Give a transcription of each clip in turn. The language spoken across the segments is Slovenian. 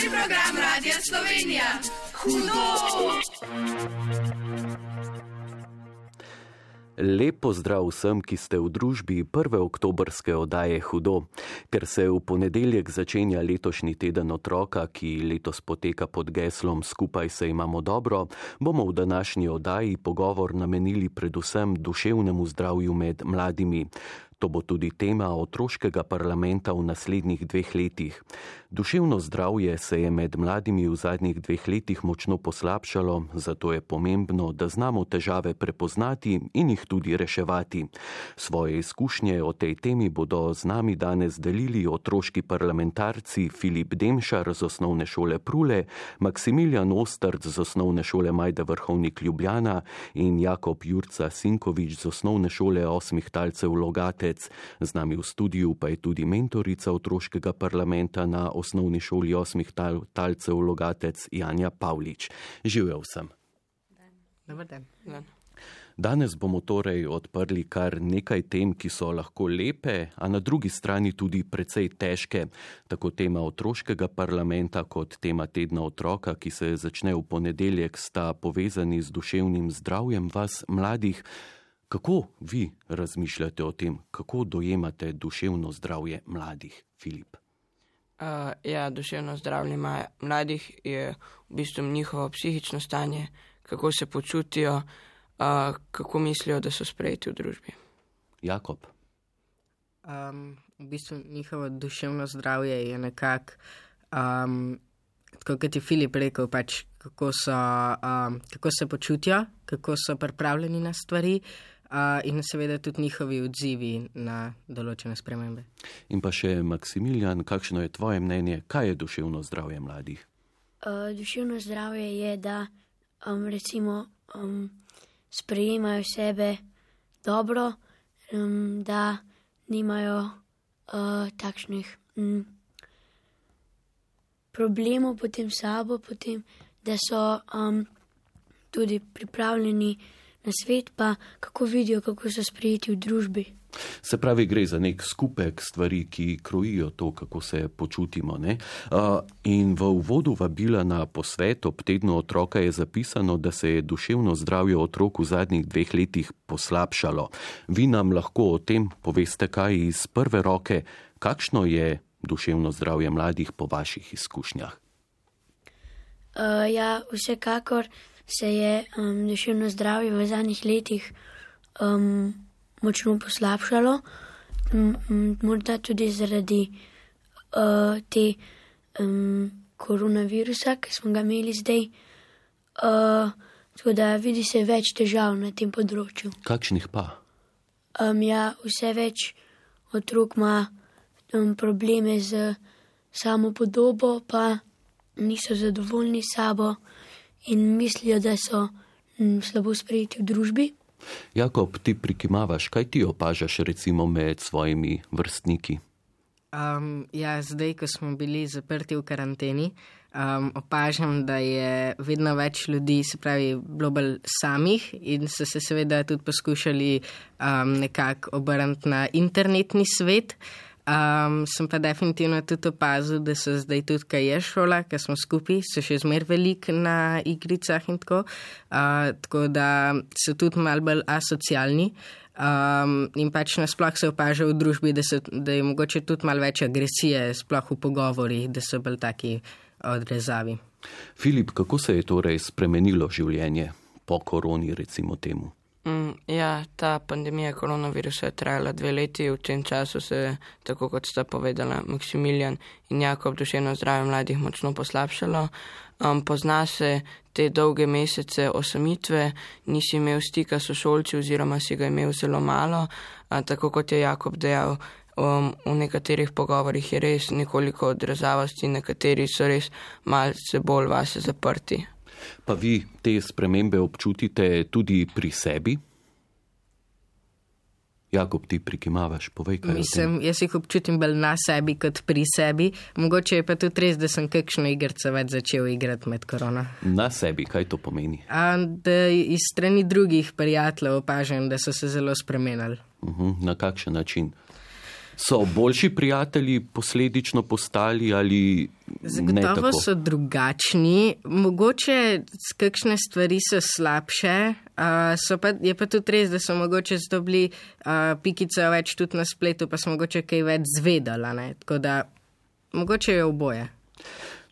Prvi program Radia Slovenija. Hudo! Lepo zdrav vsem, ki ste v družbi prve oktobrske oddaje Hudo. Ker se v ponedeljek začenja letošnji teden otroka, ki letos poteka pod geslom Skupaj se imamo dobro, bomo v današnji oddaji pogovor namenili predvsem duševnemu zdravju med mladimi. To bo tudi tema otroškega parlamenta v naslednjih dveh letih. Duševno zdravje se je med mladimi v zadnjih dveh letih močno poslabšalo, zato je pomembno, da znamo težave prepoznati in jih tudi reševati. Svoje izkušnje o tej temi bodo z nami danes delili otroški parlamentarci Filip Demšar z osnovne šole Prule, Maksimilijan Ostrd z osnovne šole Majda Vrhovnik Ljubljana in Jakob Jurca Sinkovič z osnovne šole osmih talcev Logate. Škrlec, z nami v studiu pa je tudi mentorica otroškega parlamenta na osnovni šoli osmih tal, talcev Logatec Janja Pavlič. Živel sem. Danes bomo torej odprli kar nekaj tem, ki so lahko lepe, a na drugi strani tudi precej težke. Tako tema otroškega parlamenta kot tema tedna otroka, ki se začne v ponedeljek, sta povezani z duševnim zdravjem vas, mladih. Kako vi razmišljate o tem, kako dojemate duševno zdravje mladih, Filip? Uh, ja, duševno zdravje mladih je v bistvu njihovo psihično stanje, kako se počutijo, uh, kako mislijo, da so sprejeti v družbi. Jakob. Um, v bistvu njihovo duševno zdravje je nekako, um, kot je Filip rekel, pač, kako, so, um, kako se počutijo, kako so pripravljeni na stvari. Uh, in seveda tudi njihovi odzivi na določene spremembe. In pa še Maksimilijan, kakšno je tvoje mnenje, kaj je duševno zdravje mladih? Uh, duševno zdravje je, da um, recimo um, sprejemajo sebe dobro, um, da nimajo uh, takšnih um, problemov potem sabo, potem, da so um, tudi pripravljeni na svet, pa kako vidijo, kako so sprejeti v družbi. Se pravi, gre za nek skupek stvari, ki krojijo to, kako se počutimo. Ne? In v uvodu vabila na posvet ob tednu otroka je zapisano, da se je duševno zdravje otrok v zadnjih dveh letih poslabšalo. Vi nam lahko o tem poveste kaj iz prve roke, kakšno je duševno zdravje mladih po vaših izkušnjah? Uh, ja, vsekakor se je um, duševno zdravje v zadnjih letih um, močno poslabšalo, morda tudi zaradi uh, te um, koronavirusa, ki smo ga imeli zdaj. Uh, tako da vidi se več težav na tem področju. Kakšnih pa? Um, ja, vse več otrok ima um, probleme z samo podobo, pa niso zadovoljni s sabo in mislijo, da so mm, slabo sprejeti v družbi. Jakob, ti prikimavaš, kaj ti opažaš recimo med svojimi vrstniki? Um, ja, zdaj, ko smo bili zaprti v karanteni, um, opažam, da je vedno več ljudi, se pravi, bilo bolj samih in so se seveda tudi poskušali um, nekako obrniti na internetni svet. Um, sem pa definitivno tudi opazil, da so zdaj tudi, kaj je šola, ker smo skupaj, so še zmer velik na igricah in tako. Uh, tako da so tudi mal bolj asocialni. Um, in pač nasploh se opaža v družbi, da, so, da je mogoče tudi mal več agresije, sploh v pogovorih, da so bolj taki odrezavi. Filip, kako se je torej spremenilo življenje po koroni, recimo temu? Mm, ja, ta pandemija koronavirusa je trajala dve leti, v tem času se je, tako kot sta povedala Maksimilijan in Jakob, duševno zdravje mladih močno poslabšalo. Um, pozna se te dolge mesece osamitve, nisi imel stika s šolci oziroma si ga imel zelo malo, uh, tako kot je Jakob dejal. Um, v nekaterih pogovorih je res nekoliko odrezavosti, nekateri so res malce bolj vase zaprti. Pa vi te spremembe občutite tudi pri sebi? Jakob, ti prikimavaš, povej kaj. Mislim, jaz jih občutim bolj na sebi kot pri sebi. Mogoče je pa tudi res, da sem kakšno igrico več začel igrati med korona. Na sebi, kaj to pomeni? A, da iz strani drugih prijateljev opažam, da so se zelo spremenili. Uh mhm, -huh, na kakšen način? So boljši prijatelji posledično postali ali Zagotovo so drugačni, mogoče kakšne stvari so slabše, uh, so pa, je pa tudi res, da so mogoče zdobili uh, pikice več tudi na spletu, pa so mogoče kaj več zvedala, tako da mogoče je oboje.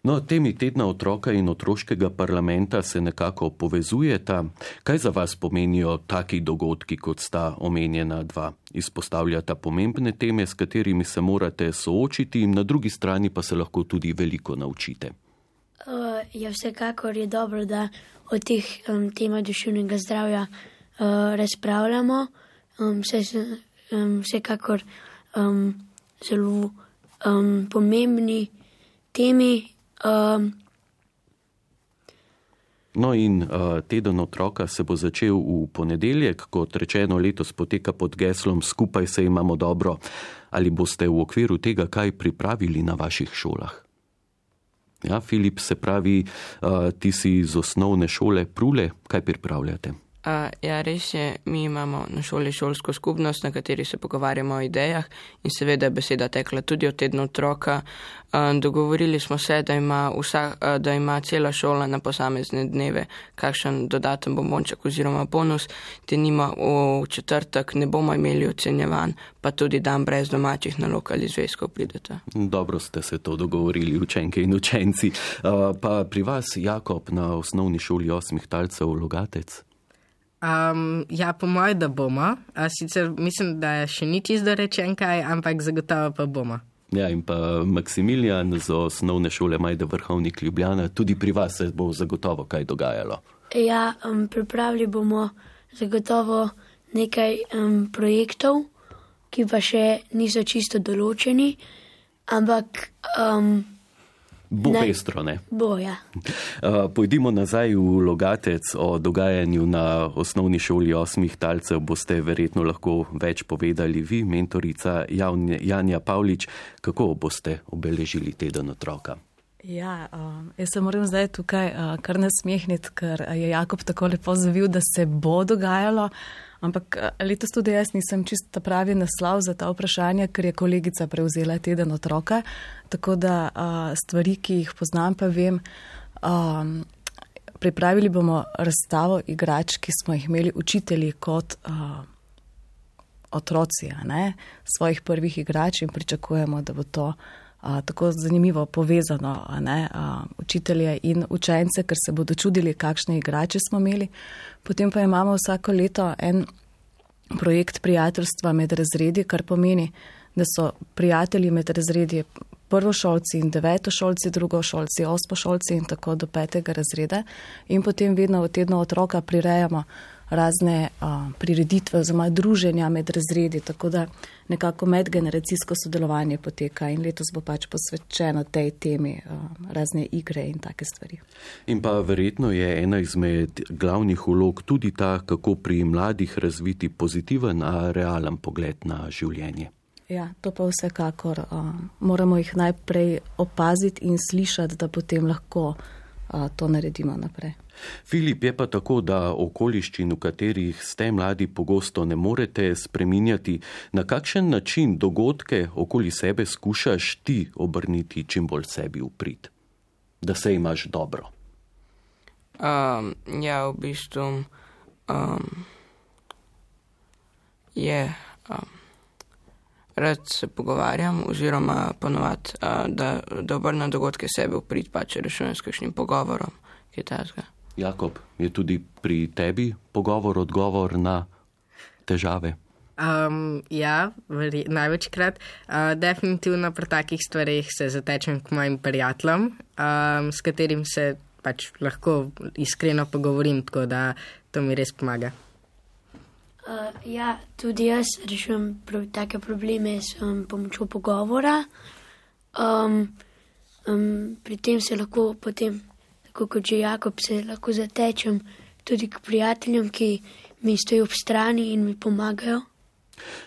No, temi tedna otroka in otroškega parlamenta se nekako povezujeta. Kaj za vas pomenijo taki dogodki, kot sta omenjena dva? Izpostavljata pomembne teme, s katerimi se morate soočiti, na drugi strani pa se lahko tudi veliko naučite. Uh, ja, vsekakor je dobro, da o teh um, temah duševnega zdravja uh, razpravljamo. Um, vse, um, vsekakor um, zelo um, pomembni temi. Um, No, in uh, teden otroka se bo začel v ponedeljek, kot rečeno, letos poteka pod geslom Skupaj se imamo dobro. Ali boste v okviru tega kaj pripravili na vaših šolah? Ja, Filip, se pravi, uh, ti si iz osnovne šole Prule, kaj pripravljate? Uh, ja, res je, mi imamo na šoli šolsko skupnost, na kateri se pogovarjamo o idejah in seveda je beseda tekla tudi o tednu otroka. Uh, dogovorili smo se, da ima, vsa, uh, da ima cela šola na posamezne dneve kakšen dodaten bombonček oziroma bonus, te nima v četrtek, ne bomo imeli ocenjevan, pa tudi dan brez domačih nalog ali zvezkov pridete. Dobro ste se to dogovorili, učenke in učenci. Uh, pa pri vas, Jakob, na osnovni šoli osmih talcev Logatec. Um, ja, po mojem, da bomo. A sicer mislim, da še ni čisto rečen kaj, ampak zagotovo pa bomo. Ja, in pa Maksimilijan z osnovne šole Majda Vrhovnik Ljubljana, tudi pri vas se bo zagotovo kaj dogajalo. Ja, um, pripravili bomo zagotovo nekaj um, projektov, ki pa še niso čisto določeni, ampak. Um, Bo ne. pestro, ne? Boja. Uh, pojdimo nazaj v Logatec o dogajanju na osnovni šoli osmih talcev. Boste verjetno lahko več povedali vi, mentorica Janja Pavlič, kako boste obeležili teden otroka. Ja, um, jaz se moram zdaj tukaj uh, kar nasmehniti, ker je Jakob tako lepo zavil, da se bo dogajalo. Ampak letos tudi jaz nisem čisto pravi naslov za ta vprašanja, ker je kolegica prevzela teden otroka. Tako da uh, stvari, ki jih poznam, pa vem. Um, pripravili bomo razstavo igrač, ki smo jih imeli učitelji kot uh, otroci, ne, svojih prvih igrač in pričakujemo, da bo to uh, tako zanimivo povezano, ne, uh, učitelje in učence, ker se bodo čudili, kakšne igrače smo imeli. Potem pa imamo vsako leto en projekt prijateljstva med razredi, kar pomeni, da so prijatelji med razredi prvošolci in devetošolci, drugošolci, osmošolci in tako do petega razreda. In potem vedno v tedno otroka prirejamo razne uh, prireditve oziroma druženja med razredi, tako da nekako medgeneracijsko sodelovanje poteka in letos bo pač posvečeno tej temi uh, razne igre in take stvari. In pa verjetno je ena izmed glavnih ulog tudi ta, kako pri mladih razviti pozitiven, a realen pogled na življenje. Ja, to pa vsekakor uh, moramo jih najprej opaziti in slišati, da potem lahko to naredimo naprej. Filip, je pa tako, da okoliščin, v katerih ste mladi, pogosto ne morete spreminjati, na kakšen način dogodke okoli sebe skušaš ti obrniti čim bolj sebi v prid, da se imaš dobro. Um, ja, v bistvu um, je. Um, Rad se pogovarjam, oziroma ponovadi, da, da obrnem dogodke sebe v prid, pa če rešujem s kakšnim pogovorom, ki je tazga. Jakob, je tudi pri tebi pogovor, odgovor na težave? Um, ja, veri, največkrat. Uh, definitivno pri takih stvarih se zatečem k mojim prijateljem, um, s katerim se pač lahko iskreno pogovorim, tako da to mi res pomaga. Uh, ja, tudi jaz rešujem pro, take probleme s um, pomočjo pogovora. Um, um, pri tem se lahko potem tako kot že Jakob, se lahko zatečem tudi k prijateljem, ki mi stojijo ob strani in mi pomagajo.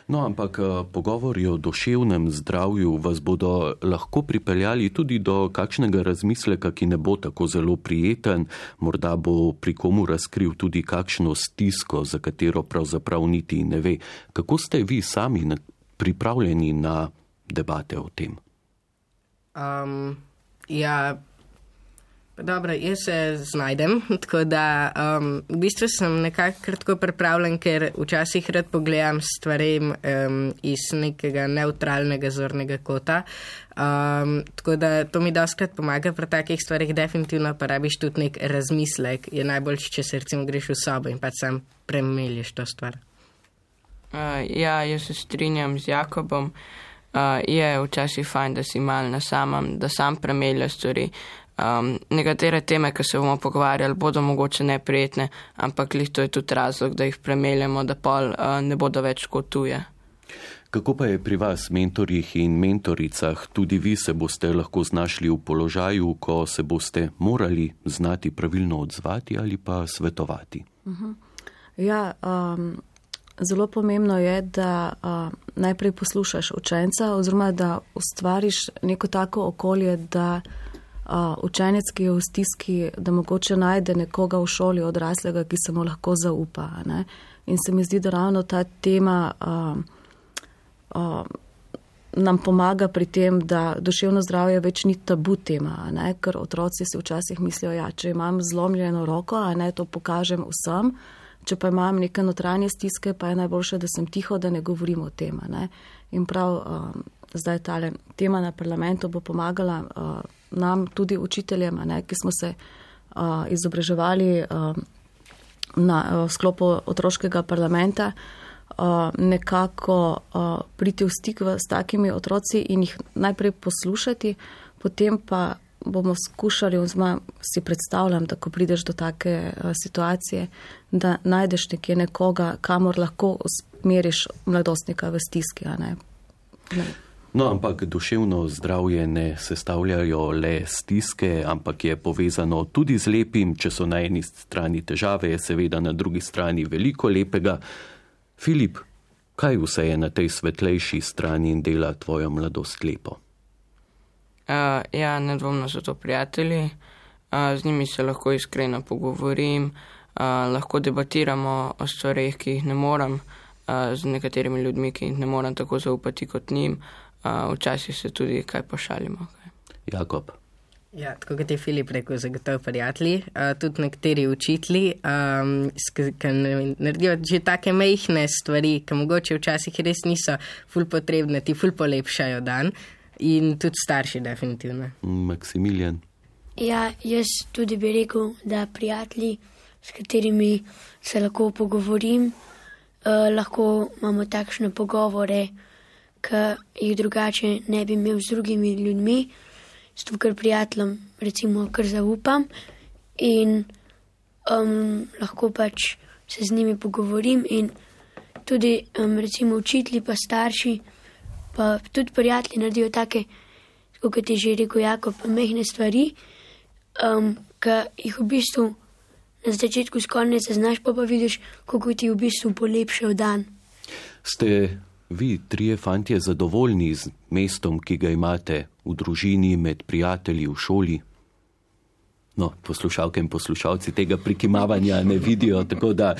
No, ampak eh, pogovori o duševnem zdravju vas bodo lahko pripeljali tudi do kakšnega razmisleka, ki ne bo tako zelo prijeten, morda bo pri komu razkril tudi kakšno stisko, za katero pravzaprav niti ne ve. Kako ste vi sami pripravljeni na debate o tem? Um, ja, dobro, jaz se znajdem, tako da um, v bistvu sem nekako kratko pripravljen, ker včasih rad pogledam stvari um, iz nekega neutralnega zornega kota. Um, tako da to mi doskrat pomaga pri takih stvarih, definitivno pa rabiš tudi nek razmislek. Je najboljši, če se recimo greš v sobo in pa sam premeliš to stvar. Uh, ja, jaz se strinjam z Jakobom. Uh, je včasih fajn, da si mal na samem, da sam premelja stvari. Um, nekatere teme, ki se bomo pogovarjali, bodo mogoče neprijetne, ampak lih to je tudi razlog, da jih premeljamo, da pol uh, ne bodo več kot tuje. Kako pa je pri vas, mentorjih in mentoricah, tudi vi se boste lahko znašli v položaju, ko se boste morali znati pravilno odzvati ali pa svetovati? Uh -huh. Ja, um, zelo pomembno je, da uh, najprej poslušaš učenca oziroma da ustvariš neko tako okolje, da uh, učenec, ki je v stiski, da mogoče najde nekoga v šoli odraslega, ki se mu lahko zaupa. Ne? In se mi zdi, da ravno ta tema uh, uh, nam pomaga pri tem, da duševno zdravje več ni tabu tema, ker otroci si včasih mislijo, ja, če imam zlomljeno roko, a ne to pokažem vsem. Če pa imam neke notranje stiske, pa je najboljše, da sem tiho, da ne govorim o tem. Ne? In prav um, zdaj ta tema na parlamentu bo pomagala uh, nam, tudi učiteljem, ne, ki smo se uh, izobraževali uh, na uh, sklopu otroškega parlamenta, uh, nekako uh, priti v stik v, s takimi otroci in jih najprej poslušati, potem pa bomo skušali, oziroma si predstavljam, da ko prideš do take uh, situacije, da najdeš nekje nekoga, kamor lahko usmeriš mladostnika v stiski. Ne? Ne. No, ampak duševno zdravje ne sestavljajo le stiske, ampak je povezano tudi z lepim, če so na eni strani težave, je seveda na drugi strani veliko lepega. Filip, kaj vse je na tej svetlejši strani in dela tvojo mladost lepo? Uh, ja, nedvomno so to prijatelji, uh, z njimi se lahko iskreno pogovorim, uh, lahko debatiramo o stvarih, ki jih ne morem, uh, z nekaterimi ljudmi, ki jih ne morem tako zaupati kot njim, uh, včasih se tudi kaj pošalimo. Kaj. Jakob. Ja, tako kot je Filip rekel, zagotovo prijatelji, uh, tudi nekateri učitelji, um, ki naredijo že take mehne stvari, ki mogoče včasih res niso ful potrebne, ti ful polepšajo dan in tudi starši, definitivno. Maksimilijan. Ja, jaz tudi bi rekel, da prijatelji, s katerimi se lahko pogovorim, uh, lahko imamo takšne pogovore, ki jih drugače ne bi imel z drugimi ljudmi, zato ker prijateljem recimo kar zaupam in um, lahko pač se z njimi pogovorim in tudi um, recimo učitelji pa starši pa tudi prijatelji naredijo take, kot je že rekel Jakob, mehne stvari, um, ki jih v bistvu na začetku skoraj ne zaznaš, pa pa vidiš, kako ti v bistvu polepšajo dan. Ste vi, trije fantje, zadovoljni z mestom, ki ga imate v družini, med prijatelji, v šoli? No, poslušalke in poslušalci tega prikimavanja ne vidijo, tako da,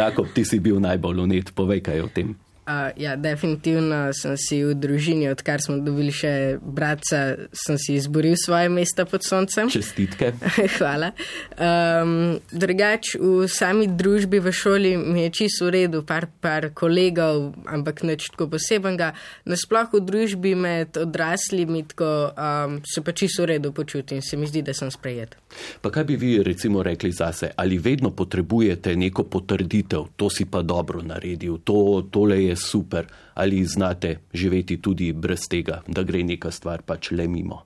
Jakob, ti si bil najbolj unet, povej kaj o tem. Uh, ja, definitivno sem si v družini, odkar smo dobili še bratca, sem si izboril svoje mesto pod soncem. Čestitke. Hvala. Um, drugač, v sami družbi v šoli mi je čisto v redu, par, par kolegov, ampak neč tako posebenega. Nasploh v družbi med odraslimi tako, um, se pa čisto v redu počutim se mi zdi, da sem sprejet. Pa kaj bi vi recimo rekli zase, ali vedno potrebujete neko potrditev, to si pa dobro naredil, to, tole je super, ali znate živeti tudi brez tega, da gre neka stvar pač le mimo?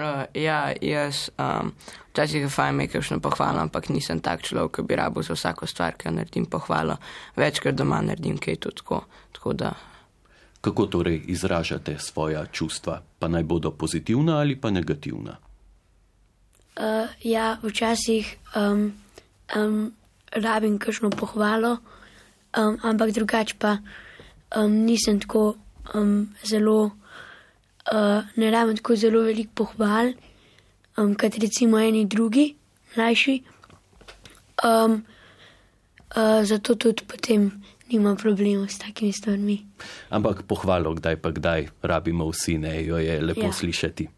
Uh, ja, jaz um, včasih je fajn imeti kakšno pohvalo, ampak nisem tak človek, ki bi rabo za vsako stvar, ki jo naredim pohvalo. Večkrat doma naredim kaj tudi tako. tako da. Kako torej izražate svoja čustva, pa naj bodo pozitivna ali pa negativna? Uh, ja, včasih um, um, rabim kakšno pohvalo, um, ampak drugače pa um, nisem tako um, zelo, uh, ne rabim tako zelo veliko pohval, um, kot recimo eni drugi, mlajši. Um, uh, zato tudi potem nima problemov s takimi stvarmi. Ampak pohvalo, kdaj pa kdaj rabimo vsi, ne jo je lepo Ja. slišati.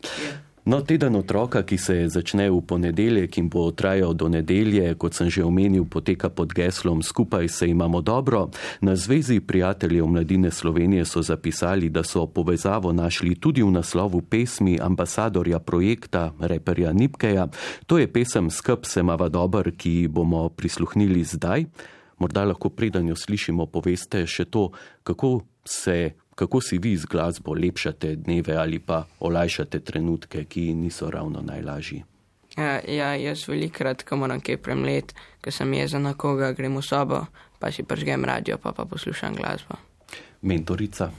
No, teden otroka, ki se začne v ponedeljek in bo trajal do nedelje, kot sem že omenil, poteka pod geslom Skupaj se imamo dobro. Na Zvezi prijateljev mladine Slovenije so zapisali, da so povezavo našli tudi v naslovu pesmi ambasadorja projekta, reperja Nipkeja. To je pesem Skrb se mava dober, ki bomo prisluhnili zdaj. Morda lahko preden jo slišimo, poveste še to, kako se kako si vi z glasbo lepšate dneve ali pa olajšate trenutke, ki niso ravno najlažji. Ja, ja, jaz velikrat, ko moram kaj premlet, ker sem jezen na koga, grem v sobo, pa si pržgem radio, pa pa poslušam glasbo. Mentorica.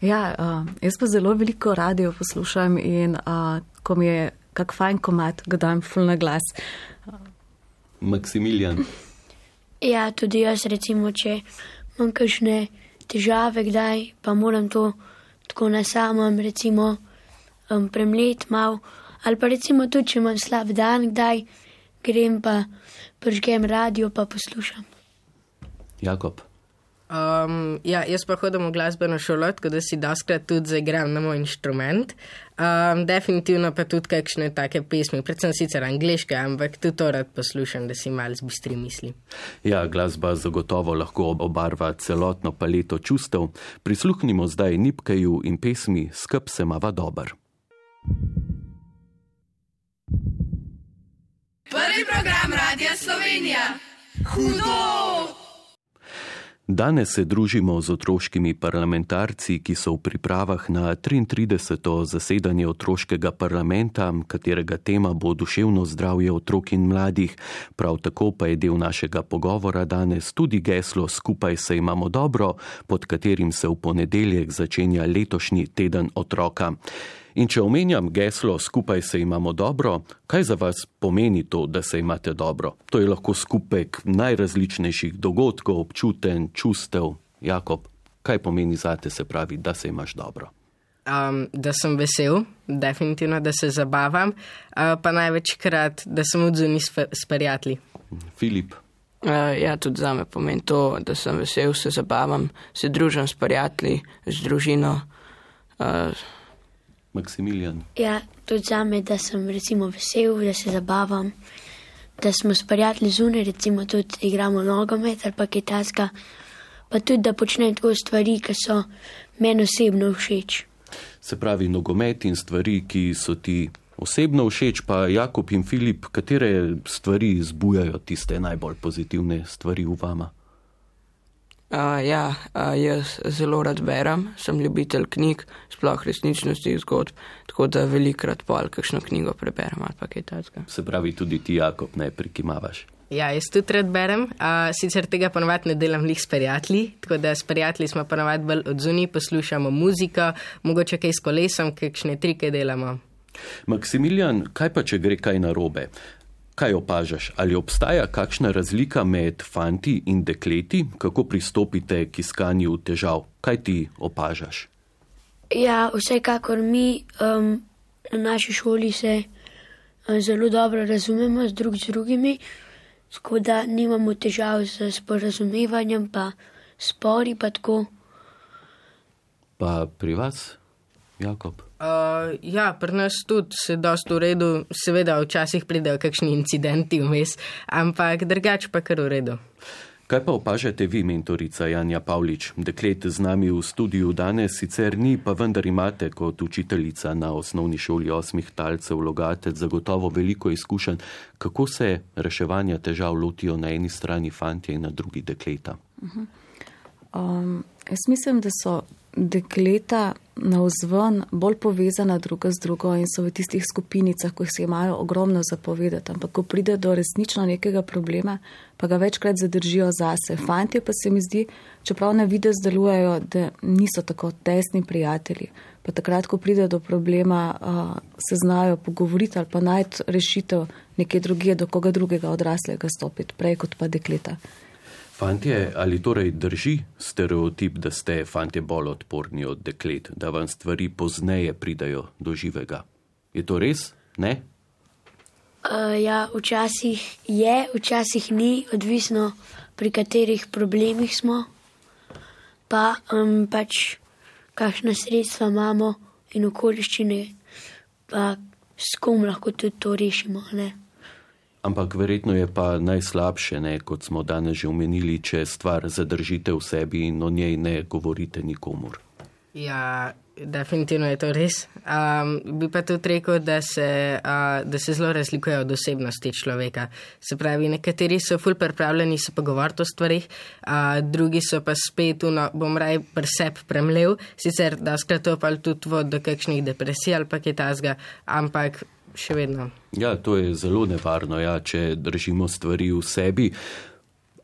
Ja, uh, jaz pa zelo veliko radio poslušam in uh, ko mi je kak fajn komat, ga dam full na glas. Maksimilijan. Ja, tudi jaz, recimo, če imam kakšne težave, kdaj pa moram to tako na samem, recimo, um, premlet mal. Ali pa recimo tudi, če imam slab dan, kdaj grem pa pržgem radio, pa poslušam. Jakob. Um, ja, jaz pa hodim v glasbeno šolo, tako da si doskrat tudi zaigram na moj inštrument. Um, definitivno pa tudi kakšne take pesmi, predvsem sicer angliške, ampak tudi to rad poslušam, da si mal zbistri misli. Ja, glasba zagotovo lahko obarva celotno paleto čustev. Prisluhnimo zdaj Nipkeju in pesmi Skrb se mava dober. Prvi program Radia Slovenija. Hudo! Danes se družimo z otroškimi parlamentarci, ki so v pripravah na 33. zasedanje otroškega parlamenta, katerega tema bo duševno zdravje otrok in mladih. Prav tako pa je del našega pogovora danes tudi geslo Skupaj se imamo dobro, pod katerim se v ponedeljek začenja letošnji teden otroka. In če omenjam geslo Skupaj se imamo dobro, kaj za vas pomeni to, da se imate dobro? To je lahko skupek najrazličnejših dogodkov, občuten, čustev. Jakob, kaj pomeni za te, se pravi, da se imaš dobro? Um, da sem vesel, definitivno, da se zabavam, uh, pa največkrat, da sem odzuni s, s prijatelji. Filip, Uh, ja, tudi za me pomeni to, da sem vesel, se zabavam, se družim s prijatelji, z družino. Uh, Maksimilijan, Ja, tudi za me, da sem recimo vesel, da se zabavam, da smo s prijatelji zunaj, recimo tudi igramo nogomet ali pa kitajska, pa tudi da počnem tako stvari, ki so meni osebno všeč. se pravi nogomet in stvari, ki so ti osebno všeč, pa Jakob in Filip, katere stvari zbujajo tiste najbolj pozitivne stvari v vama? Uh, ja, uh, jaz zelo rad berem, sem ljubitelj knjig, sploh resničnostnih zgodb, tako da velikrat pol kakšno knjigo preberem ali pa kaj takega. Se pravi, tudi ti, Jakob, ne prikimavaš. Ja, jaz tudi rad berem, uh, sicer tega ponovadi ne delam lih s prijatelji, tako da s prijatelji smo ponovadi bolj odzuni, poslušamo muziko, mogoče kaj s kolesom, kakšne trike delamo. Maksimilijan, kaj pa če gre kaj narobe? Kaj opažaš? Ali obstaja kakšna razlika med fanti in dekleti, kako pristopite k iskanju težav? Kaj ti opažaš? Ja, vsekakor mi um, na naši šoli se um, zelo dobro razumemo z drug z drugimi, tako da nimamo težav z sporazumevanjem, pa spori pa tako. Pa pri vas, Jakob? Uh, ja, pri nas tudi se dosta v redu, seveda včasih pridejo kakšni incidenti vmes, ampak drugače pa kar v redu. Kaj pa opažate vi, mentorica Janja Pavlič? Deklet z nami v studiu danes sicer ni, pa vendar imate kot učiteljica na osnovni šoli osmih talcev Logatec zagotovo veliko izkušenj, kako se reševanja težav lotijo na eni strani fantje in na drugi dekleta. Um, jaz mislim, da so dekleta na vzven bolj povezana druga z drugo in so v tistih skupinicah, ko si imajo ogromno zapovedati. Ampak, ko pride do resnično nekega problema, pa ga večkrat zadržijo zase. Fantje pa se mi zdi, čeprav na videz delujejo, da niso tako tesni prijatelji. Pa takrat, ko pride do problema, se znajo pogovoriti ali pa najti rešitev nekje drugje, do koga drugega odraslega stopiti, prej kot pa dekleta. Fantje, ali torej drži stereotip, da ste fantje bolj odporni od deklet, da vam stvari pozneje pridajo do živega? Je to res? Ne? Uh, ja, včasih je, včasih ni, odvisno pri katerih problemih smo. pa um, pač kakšna sredstva imamo in okoliščine, pa s kom lahko tudi to rešimo. Ne? Ampak verjetno je pa najslabše, ne, kot smo danes že omenili, če stvar zadržite v sebi in o njej ne govorite nikomur. Ja, definitivno je to res. Um, bi pa tudi rekel, da se, uh, da se zelo razlikuje od osebnosti človeka. Se pravi, nekateri so ful pripravljeni se pogovarjati o stvarih, uh, drugi so pa spet, no, bom raj presep premlev, sicer da skrato pa tudi vod do kakšnih depresij ali pa kaj tasga, ampak še vedno. Ja, to je zelo nevarno, ja, če držimo stvari v sebi.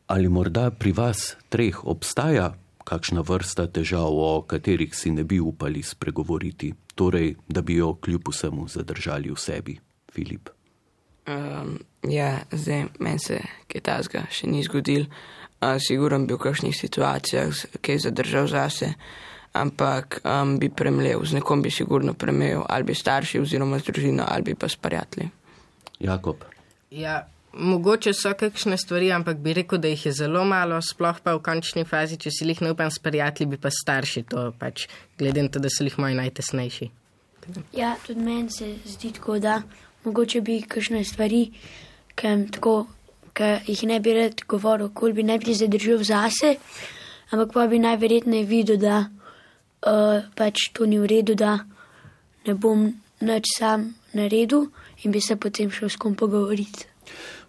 Ali morda pri vas treh obstaja kakšna vrsta težav, o katerih si ne bi upali spregovoriti, torej, da bi jo kljub vsemu zadržali v sebi, Filip? Um, ja, zdaj meni se kaj tasga še ni zgodil. Uh, Siguren bi v kakšnih situacijah kaj zadržal zase, ampak um, bi premlev, z nekom bi sigurno premlev, ali bi starši oziroma z družino, ali bi pa s prijatelji. Jakob. Ja, Mogoče so kakšne stvari, ampak bi rekel, da jih je zelo malo, sploh pa v končni fazi, če si jih ne upam s prijatelji, bi pa starši to pač, glede na to, da so jih moji najtesnejši. Ja, tudi meni se zdi tako, da mogoče bi kakšne stvari, ki jih ne bi rad govoril, kol bi najprej zadržal zase, ampak pa bi najverjetneje videl, da uh, pač to ni v redu, da ne bom nič sam naredil in bi se potem šel s kom pogovoriti.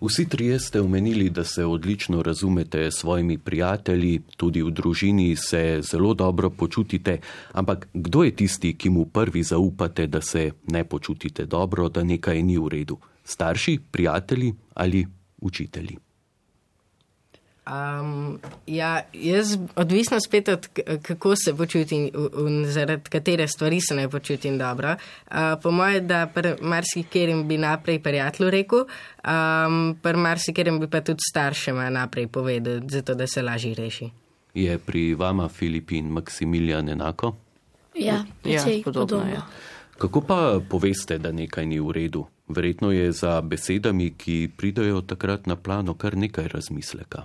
Vsi trije ste omenili, da se odlično razumete s svojimi prijatelji, tudi v družini se zelo dobro počutite, ampak kdo je tisti, ki mu prvi zaupate, da se ne počutite dobro, da nekaj ni v redu? Starši, prijatelji ali učitelji? Um, ja, jaz odvisno spet od kako se počutim in zaradi katere stvari se ne počutim dobro. Uh, po mojem, da pri marsikerim bi naprej prijatelju rekel, um, pri marsikerim bi pa tudi staršema naprej povedal, zato da se lažje reši. Je pri vama Filipin Maksimilijan enako? Ja, ja podobno. podobno. Ja. Kako pa poveste, da nekaj ni v redu? Verjetno je za besedami, ki pridajo takrat na plano, kar nekaj razmisleka.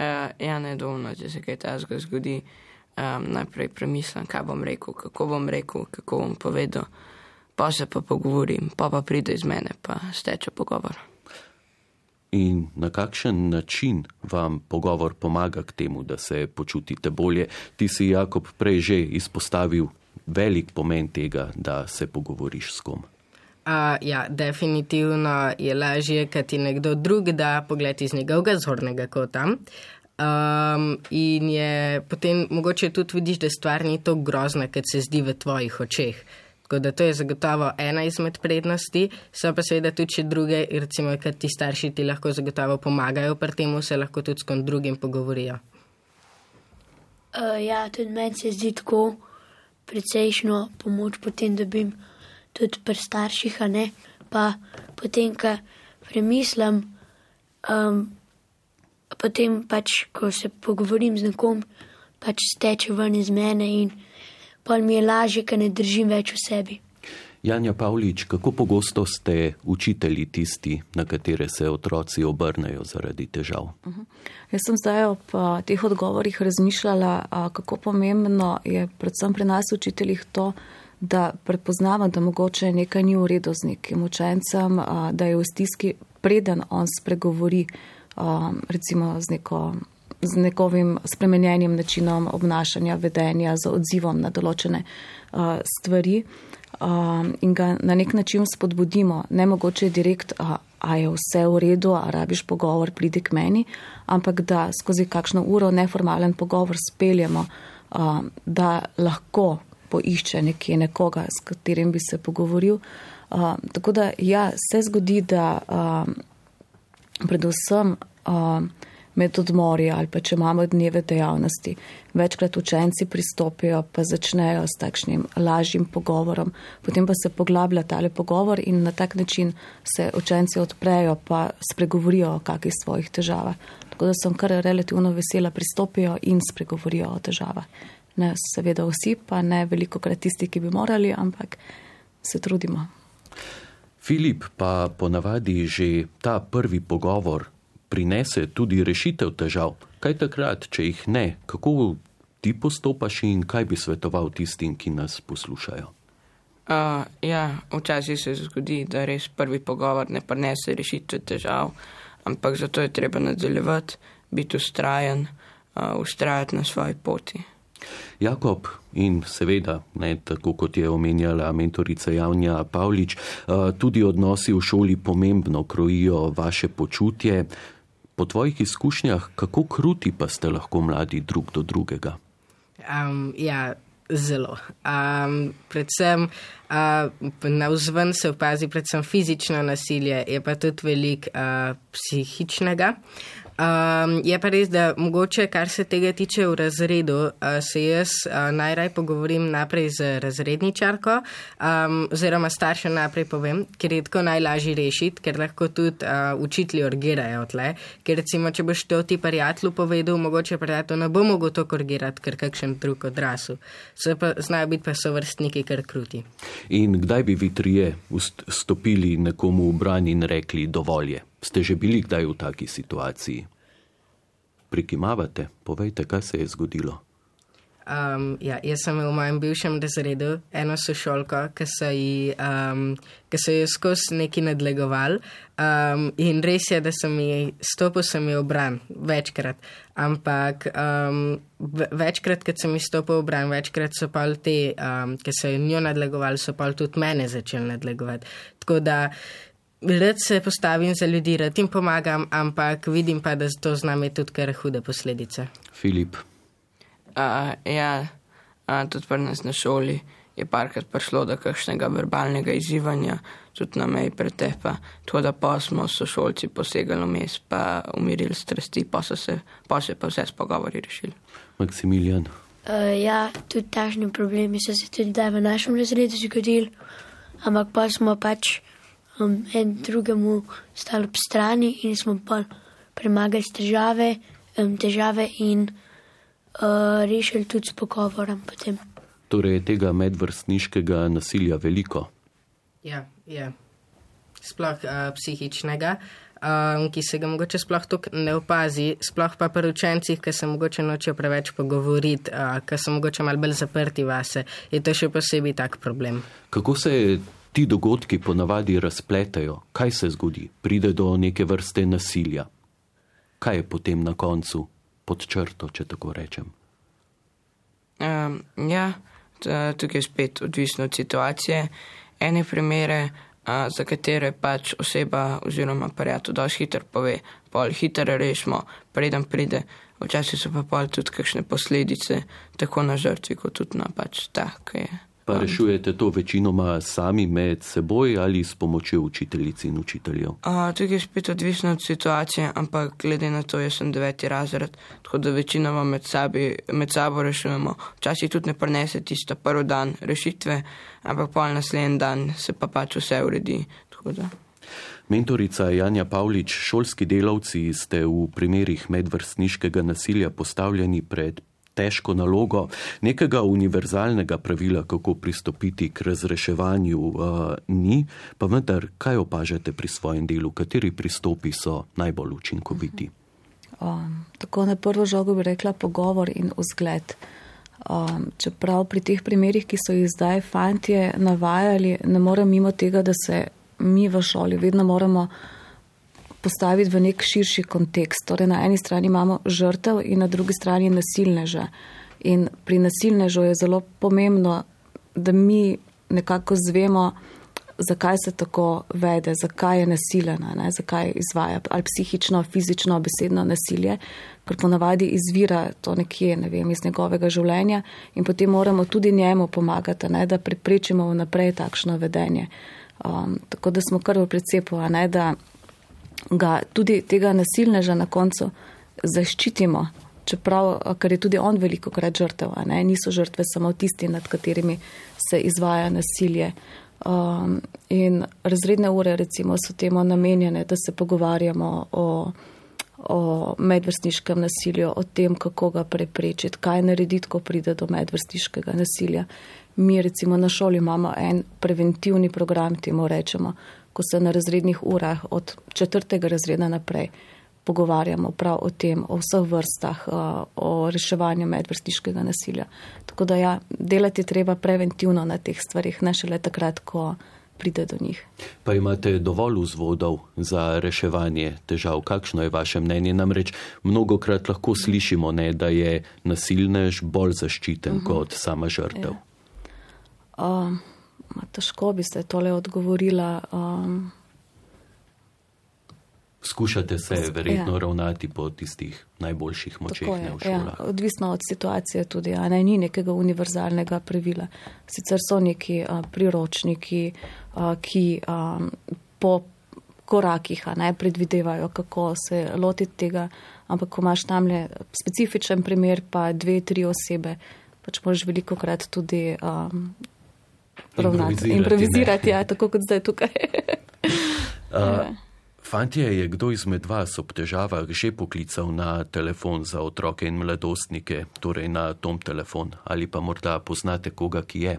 Uh, ja, ne dolno, če se kaj takega zgodi, um, najprej premislim, kaj bom rekel, kako bom rekel, kako bom povedal, pa se pa pogovorim, pa pa pride iz mene, pa steče pogovor. In na kakšen način vam pogovor pomaga k temu, da se počutite bolje? Ti si, Jakob, prej že izpostavil velik pomen tega, da se pogovoriš s kom. Uh, ja, definitivno je lažje, kad ti nekdo drug da pogled iz njegovega zornega kota. Um, in je potem mogoče tudi vidiš, da stvar ni tako grozna, kot se zdi v tvojih očeh. Tako da to je zagotovo ena izmed prednosti, so pa seveda tudi še druge, recimo, kad ti starši ti lahko zagotovo pomagajo pri tem, se lahko tudi s kom drugim pogovorijo. Uh, ja, tudi meni se zdi tako precejšno pomoč potem, da bi jim tudi pri starših, ne pa potem, ko premislim, um, potem pač, ko se pogovorim z nekom, pač steče ven iz mene in pa mi je lažje, ker ne držim več v sebi. Janja Pavlič, kako pogosto ste učitelji tisti, na katere se otroci obrnejo zaradi težav? Uh -huh. Jaz sem zdaj ob a, teh odgovorih razmišljala, a, kako pomembno je predvsem pri nas učiteljih to, da prepoznava, da mogoče nekaj ni v redu z nekim učencem, da je v stiski, preden on spregovori, recimo z, neko, z nekovim spremenjenim načinom obnašanja, vedenja, z odzivom na določene stvari in ga na nek način spodbudimo. Ne mogoče direkt, a je vse v redu, a rabiš pogovor, pridi k meni, ampak da skozi kakšno uro neformalen pogovor speljemo, da lahko poišče nekje nekoga, s katerim bi se pogovoril. Uh, tako da, ja, se zgodi, da uh, predvsem uh, med odmori ali pa če imamo dneve dejavnosti, večkrat učenci pristopijo pa začnejo s takšnim lažjim pogovorom, potem pa se poglablja tale pogovor in na tak način se učenci odprejo pa spregovorijo o kakih svojih težavah. Tako da sem kar relativno vesela, pristopijo in spregovorijo o težavah ne seveda vsi, pa ne veliko krat tisti, ki bi morali, ampak se trudimo. Filip, pa ponavadi že ta prvi pogovor prinese tudi rešitev težav. Kaj takrat, če jih ne, kako ti postopaš in kaj bi svetoval tistim, ki nas poslušajo? Uh, ja, včasih se zgodi, da res prvi pogovor ne prinese rešitve težav, ampak zato je treba nadaljevati, biti ustrajen, uh, ustrajati na svoji poti. Jakob in seveda, ne, tako kot je omenjala mentorica Javnja Pavlič, tudi odnosi v šoli pomembno krojijo vaše počutje. Po tvojih izkušnjah, kako kruti pa ste lahko mladi drug do drugega? Um, ja, zelo. Um, predvsem uh, na vzven se opazi predvsem fizično nasilje, je pa tudi velik uh, psihičnega. Um, je pa res, da mogoče, kar se tega tiče v razredu, uh, se jaz uh, najraj pogovorim naprej z razredničarko, um, oziroma staršem naprej povem, ker je tako najlažje rešiti, ker lahko tudi uh, učitelji orgirajo tle. Ker recimo, če boš to ti prijatelju povedal, mogoče prijatelj ne bo mogel to korigirati, ker kakšen drug odrasel. Znajo biti pa so vrstniki kar kruti. In kdaj bi vi trije stopili nekomu v bran in rekli dovolj je? Ste že bili kdaj v taki situaciji? Prikimavate, povejte, kaj se je zgodilo. Um, ja, jaz sem v mojem bivšem razredu eno sošolko, ki so ji um, skozi neki nadlegovali. Um, in res je, da sem ji stopil sem ji obran večkrat. Ampak um, večkrat, ko sem ji stopil obran, večkrat so pa te, um, ki so jo njo nadlegovali, so pa tudi mene začeli nadlegovati. Tako da rad se postavim za ljudi, rad jim pomagam, ampak vidim pa, da to z nami tudi kar hude posledice. Filip. Uh, ja, uh, tudi pri nas na šoli je parkrat prišlo do kakšnega verbalnega izzivanja, tudi na meji pretepa. Tako da pa smo sošolci posegali vmes, pa umirili strasti, pa so se pa, se pa vse s pogovori rešili. Maksimilijan. Uh, ja, tudi tažni problemi so se tudi v našem razredu zgodili, ampak pa smo pač um, en drugemu stali ob strani in smo pa premagali težave, um, težave in uh, rešili tudi s pogovorom. Potem. Torej je tega medvrstniškega nasilja veliko? Ja, ja. sploh uh, psihičnega. Um, ki se ga mogoče sploh tako ne opazi, sploh pa pri učencih, ki se mogoče nočejo preveč pogovoriti, uh, ki so mogoče malo bolj zaprti vase, je to še posebej tak problem. Kako se je ti dogodki ponavadi razpletejo, kaj se zgodi, pride do neke vrste nasilja. Kaj je potem na koncu pod črto, če tako rečem? Um, ja, tukaj je spet odvisno od situacije. Ene primere, a, za katere pač oseba oziroma prijatelj dosti hitro pove, pol hitro rešimo, preden pride. Včasih so pa pol tudi kakšne posledice, tako na žrtvi, kot tudi na pač tak, ki je. Pa rešujete to večinoma sami med seboj ali s pomočjo učiteljic in učiteljev? Tukaj je spet odvisno od situacije, ampak glede na to, jaz sem deveti razred, tako da večinoma med, sabi, med sabo rešujemo. Včasih tudi ne prenese tisto prvi dan rešitve, ampak pol naslednji dan se pa pač vse uredi. Mentorica Janja Pavlič, šolski delavci ste v primerih medvrstniškega nasilja postavljeni pred težko nalogo, nekega univerzalnega pravila, kako pristopiti k razreševanju, uh, ni, pa vendar, kaj opažate pri svojem delu, kateri pristopi so najbolj učinkoviti? Um, tako na prvo žogo bi rekla pogovor in vzgled. Um, čeprav pri teh primerih, ki so jih zdaj fantje navajali, ne morem mimo tega, da se mi v šoli vedno moramo postaviti v nek širši kontekst. Torej, na eni strani imamo žrtev in na drugi strani nasilneža. In pri nasilnežu je zelo pomembno, da mi nekako zvemo, zakaj se tako vede, zakaj je nasilena, ne, zakaj izvaja ali psihično, fizično, besedno nasilje, ker ponavadi izvira to nekje ne vem, iz njegovega življenja in potem moramo tudi njemu pomagati, ne, da preprečimo vnaprej takšno vedenje. Um, tako da smo kar v precepu, ne, da ga tudi tega nasilneža na koncu zaščitimo, čeprav, ker je tudi on veliko krat žrtev, ne? niso žrtve samo tisti, nad katerimi se izvaja nasilje. Um, in razredne ure recimo so temu namenjene, da se pogovarjamo o, o medvrstniškem nasilju, o tem, kako ga preprečiti, kaj narediti, ko pride do medvrstniškega nasilja. Mi recimo na šoli imamo en preventivni program, temu rečemo, ko se na razrednih urah od četrtega razreda naprej pogovarjamo prav o tem, o vseh vrstah, o reševanju medvrstiškega nasilja. Tako da ja, delati treba preventivno na teh stvarih, ne šele takrat, ko pride do njih. Pa imate dovolj vzvodov za reševanje težav? Kakšno je vaše mnenje? Namreč mnogo krat lahko slišimo, ne, da je nasilnež bolj zaščiten uh mhm. -huh. kot sama žrtev. Ja. Um, težko bi se tole odgovorila. Um, Skušate se verjetno ja. ravnati po tistih najboljših močeh v ja, šolah. Ja, odvisno od situacije tudi, a ne ni nekega univerzalnega pravila. Sicer so neki a, priročniki, a, ki a, po korakih a ne predvidevajo, kako se lotiti tega, ampak ko imaš tam le specifičen primer, pa dve, tri osebe, pač moraš veliko krat tudi a, ravnati, improvizirati, improvizirati ja, tako kot zdaj tukaj. uh, Fantje, je kdo izmed vas ob težavah že poklical na telefon za otroke in mladostnike, torej na tom telefon, ali pa morda poznate koga, ki je?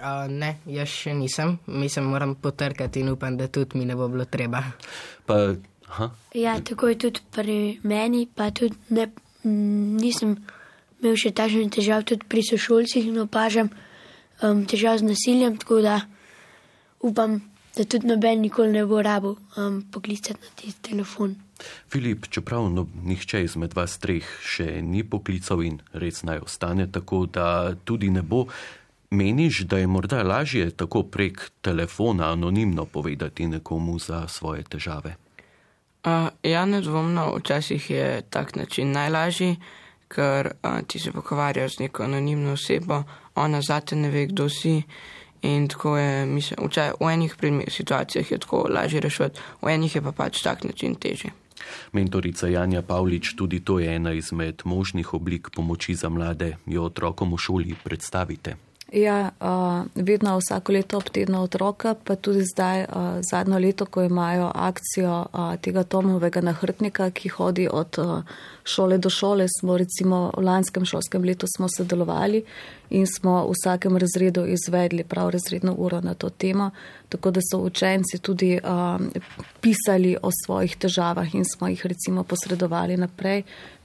Uh, ne, jaz še nisem, mislim, moram potrkati in upam, da tudi mi ne bo bilo treba. Pa, ja, tako je tudi pri meni, pa tudi ne, nisem imel še takšnih težav, tudi pri sošolcih in opažam um, težav z nasiljem, tako da upam, da tudi noben nikoli ne bo rabo um, poklicati na ti telefon. Filip, čeprav no, nihče izmed vas treh še ni poklical in res naj ostane tako, da tudi ne bo, meniš, da je morda lažje tako prek telefona anonimno povedati nekomu za svoje težave? Uh, ja, nedvomno, včasih je tak način najlažji, ker uh, ti se pogovarjaš z neko anonimno osebo, ona zate ne ve, kdo si. In tako je, mislim, včaj, v enih situacijah je tako lažje rešiti, v enih je pa pač tak način težji. Mentorica Janja Pavlič, tudi to je ena izmed možnih oblik pomoči za mlade, jo otrokom v šoli predstavite. Ja, uh, vedno vsako leto ob tednu otroka, pa tudi zdaj uh, zadnjo leto, ko imajo akcijo uh, tega Tomovega nahrtnika, ki hodi od uh, šole do šole, smo recimo v lanskem šolskem letu smo sodelovali in smo v vsakem razredu izvedli prav razredno uro na to temo, tako da so učenci tudi uh, pisali o svojih težavah in smo jih recimo posredovali naprej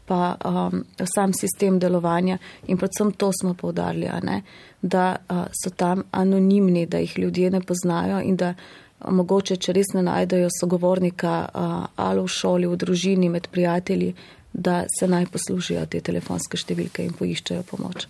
pa um, sam sistem delovanja in predvsem to smo povdarjali, da uh, so tam anonimni, da jih ljudje ne poznajo in da uh, mogoče, če res ne najdejo sogovornika uh, ali v šoli, v družini, med prijatelji, da se naj poslužijo te telefonske številke in poiščejo pomoč.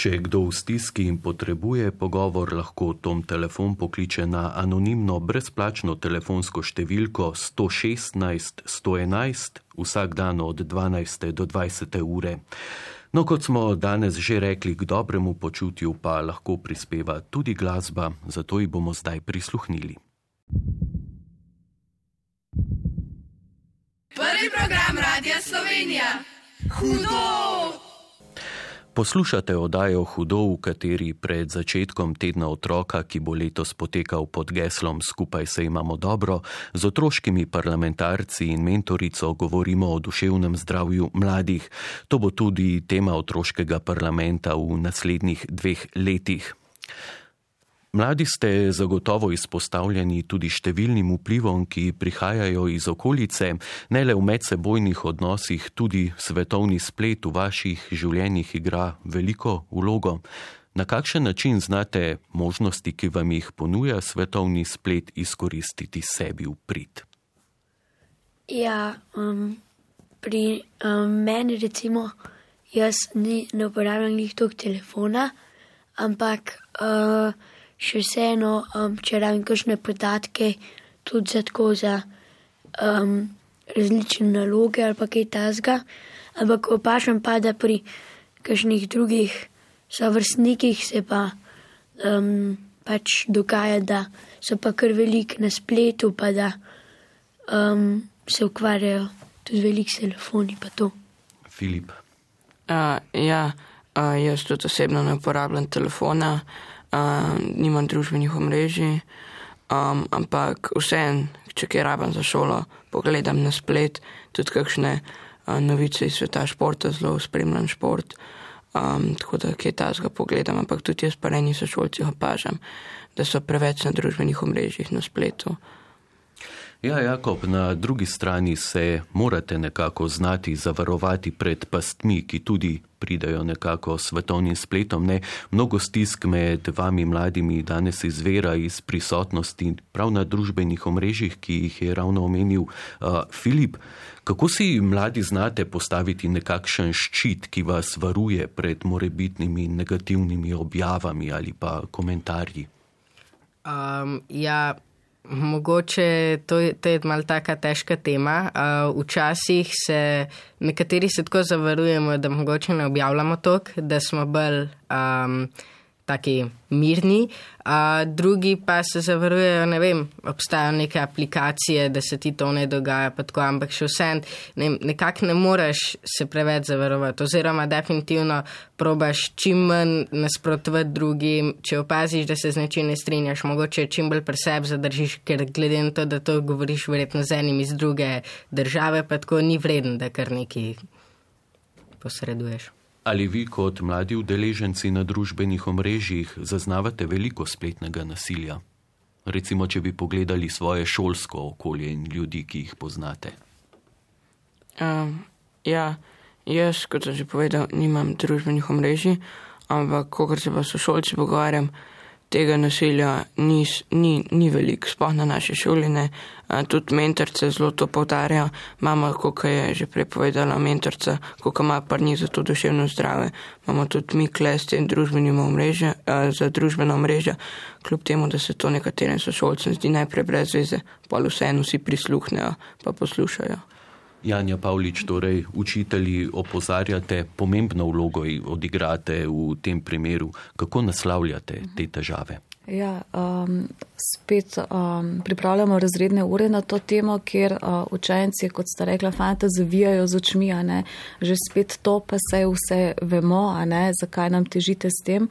Če je kdo v stiski in potrebuje pogovor, lahko Tom telefon pokliče na anonimno brezplačno telefonsko številko 116 111 vsak dan od 12. do 20. ure. No, kot smo danes že rekli, k dobremu počutju pa lahko prispeva tudi glasba, zato ji bomo zdaj prisluhnili. Prvi program Radia Slovenija. Hudo! Poslušate oddajo Hudo, v kateri pred začetkom tedna otroka, ki bo letos potekal pod geslom Skupaj se imamo dobro, z otroškimi parlamentarci in mentorico govorimo o duševnem zdravju mladih. To bo tudi tema otroškega parlamenta v naslednjih dveh letih. Mladi ste zagotovo izpostavljeni tudi številnim vplivom, ki prihajajo iz okolice, ne le v medsebojnih odnosih, tudi svetovni splet v vaših življenjih igra veliko vlogo. Na kakšen način znate možnosti, ki vam jih ponuja svetovni splet, izkoristiti sebi v prid? Ja, um, pri um, meni recimo, jaz ni, ne uporabljam njih tog telefona, ampak. Uh, še vseeno, um, če rabim kakšne podatke, tudi za tako za um, različne naloge ali pa kaj tasga. Ampak opažam pa, da pri kakšnih drugih sovrstnikih se pa um, pač dogaja, da so pa kar velik na spletu, pa da um, se ukvarjajo tudi velik telefoni pa to. Filip. Uh, ja, uh, jaz tudi osebno ne uporabljam telefona uh, nimam družbenih omrežij, um, ampak vseeno, če kaj rabim za šolo, pogledam na splet, tudi kakšne uh, novice iz sveta športa, zelo spremljam šport. Um, tako da kaj tasga pogledam, ampak tudi jaz pa eni sošolci opažam, da so preveč na družbenih omrežjih na spletu. Ja, Jakob, na drugi strani se morate nekako znati zavarovati pred pastmi, ki tudi pridajo nekako svetovnim spletom. Ne? Mnogo stisk med vami mladimi danes izvira iz prisotnosti prav na družbenih omrežjih, ki jih je ravno omenil uh, Filip. Kako si mladi znate postaviti nekakšen ščit, ki vas varuje pred morebitnimi negativnimi objavami ali pa komentarji? Um, ja, Mogoče to je, to je malo taka težka tema. Uh, včasih se nekateri se tako zavarujemo, da mogoče ne objavljamo tok, da smo bolj um, taki mirni, a drugi pa se zavarujejo, ne vem, obstajajo neke aplikacije, da se ti to ne dogaja, pa tako, ampak še vse ne, nekako ne moreš se preveč zavarovati, oziroma definitivno probaš čim manj nasprotovati drugim, če opaziš, da se z nečim ne strinjaš, mogoče čim bolj pri sebi zadržiš, ker glede na to, da to govoriš verjetno z enim iz druge države, pa tako ni vreden, da kar neki posreduješ. Ali vi kot mladi udeleženci na družbenih omrežjih zaznavate veliko spletnega nasilja? Recimo, če bi pogledali svoje šolsko okolje in ljudi, ki jih poznate. Um, ja, jaz, kot sem že povedal, nimam družbenih omrežij, ampak, ko se pa so šolci pogovarjam, tega nasilja ni, ni, ni veliko, sploh na naši šoli. Ne. Tudi mentorce zelo to povdarja. Mama, kot je že prepovedala, mentorca, koliko ima pa ni za to duševno zdrave. Imamo tudi mi kleste in družbenimo omrežje, za družbeno omrežje, kljub temu, da se to nekaterim sošolcem zdi najprej brez veze, pa vseeno vsi prisluhnejo, pa poslušajo. Janja Pavlič, torej učitelji opozarjate, pomembno vlogo odigrate v tem primeru. Kako naslavljate te težave? Ja, um, spet um, pripravljamo razredne ure na to temo, kjer uh, učenci, kot sta rekla, fanta zavijajo z očmi, že spet to, pa se vse vemo, zakaj nam težite s tem.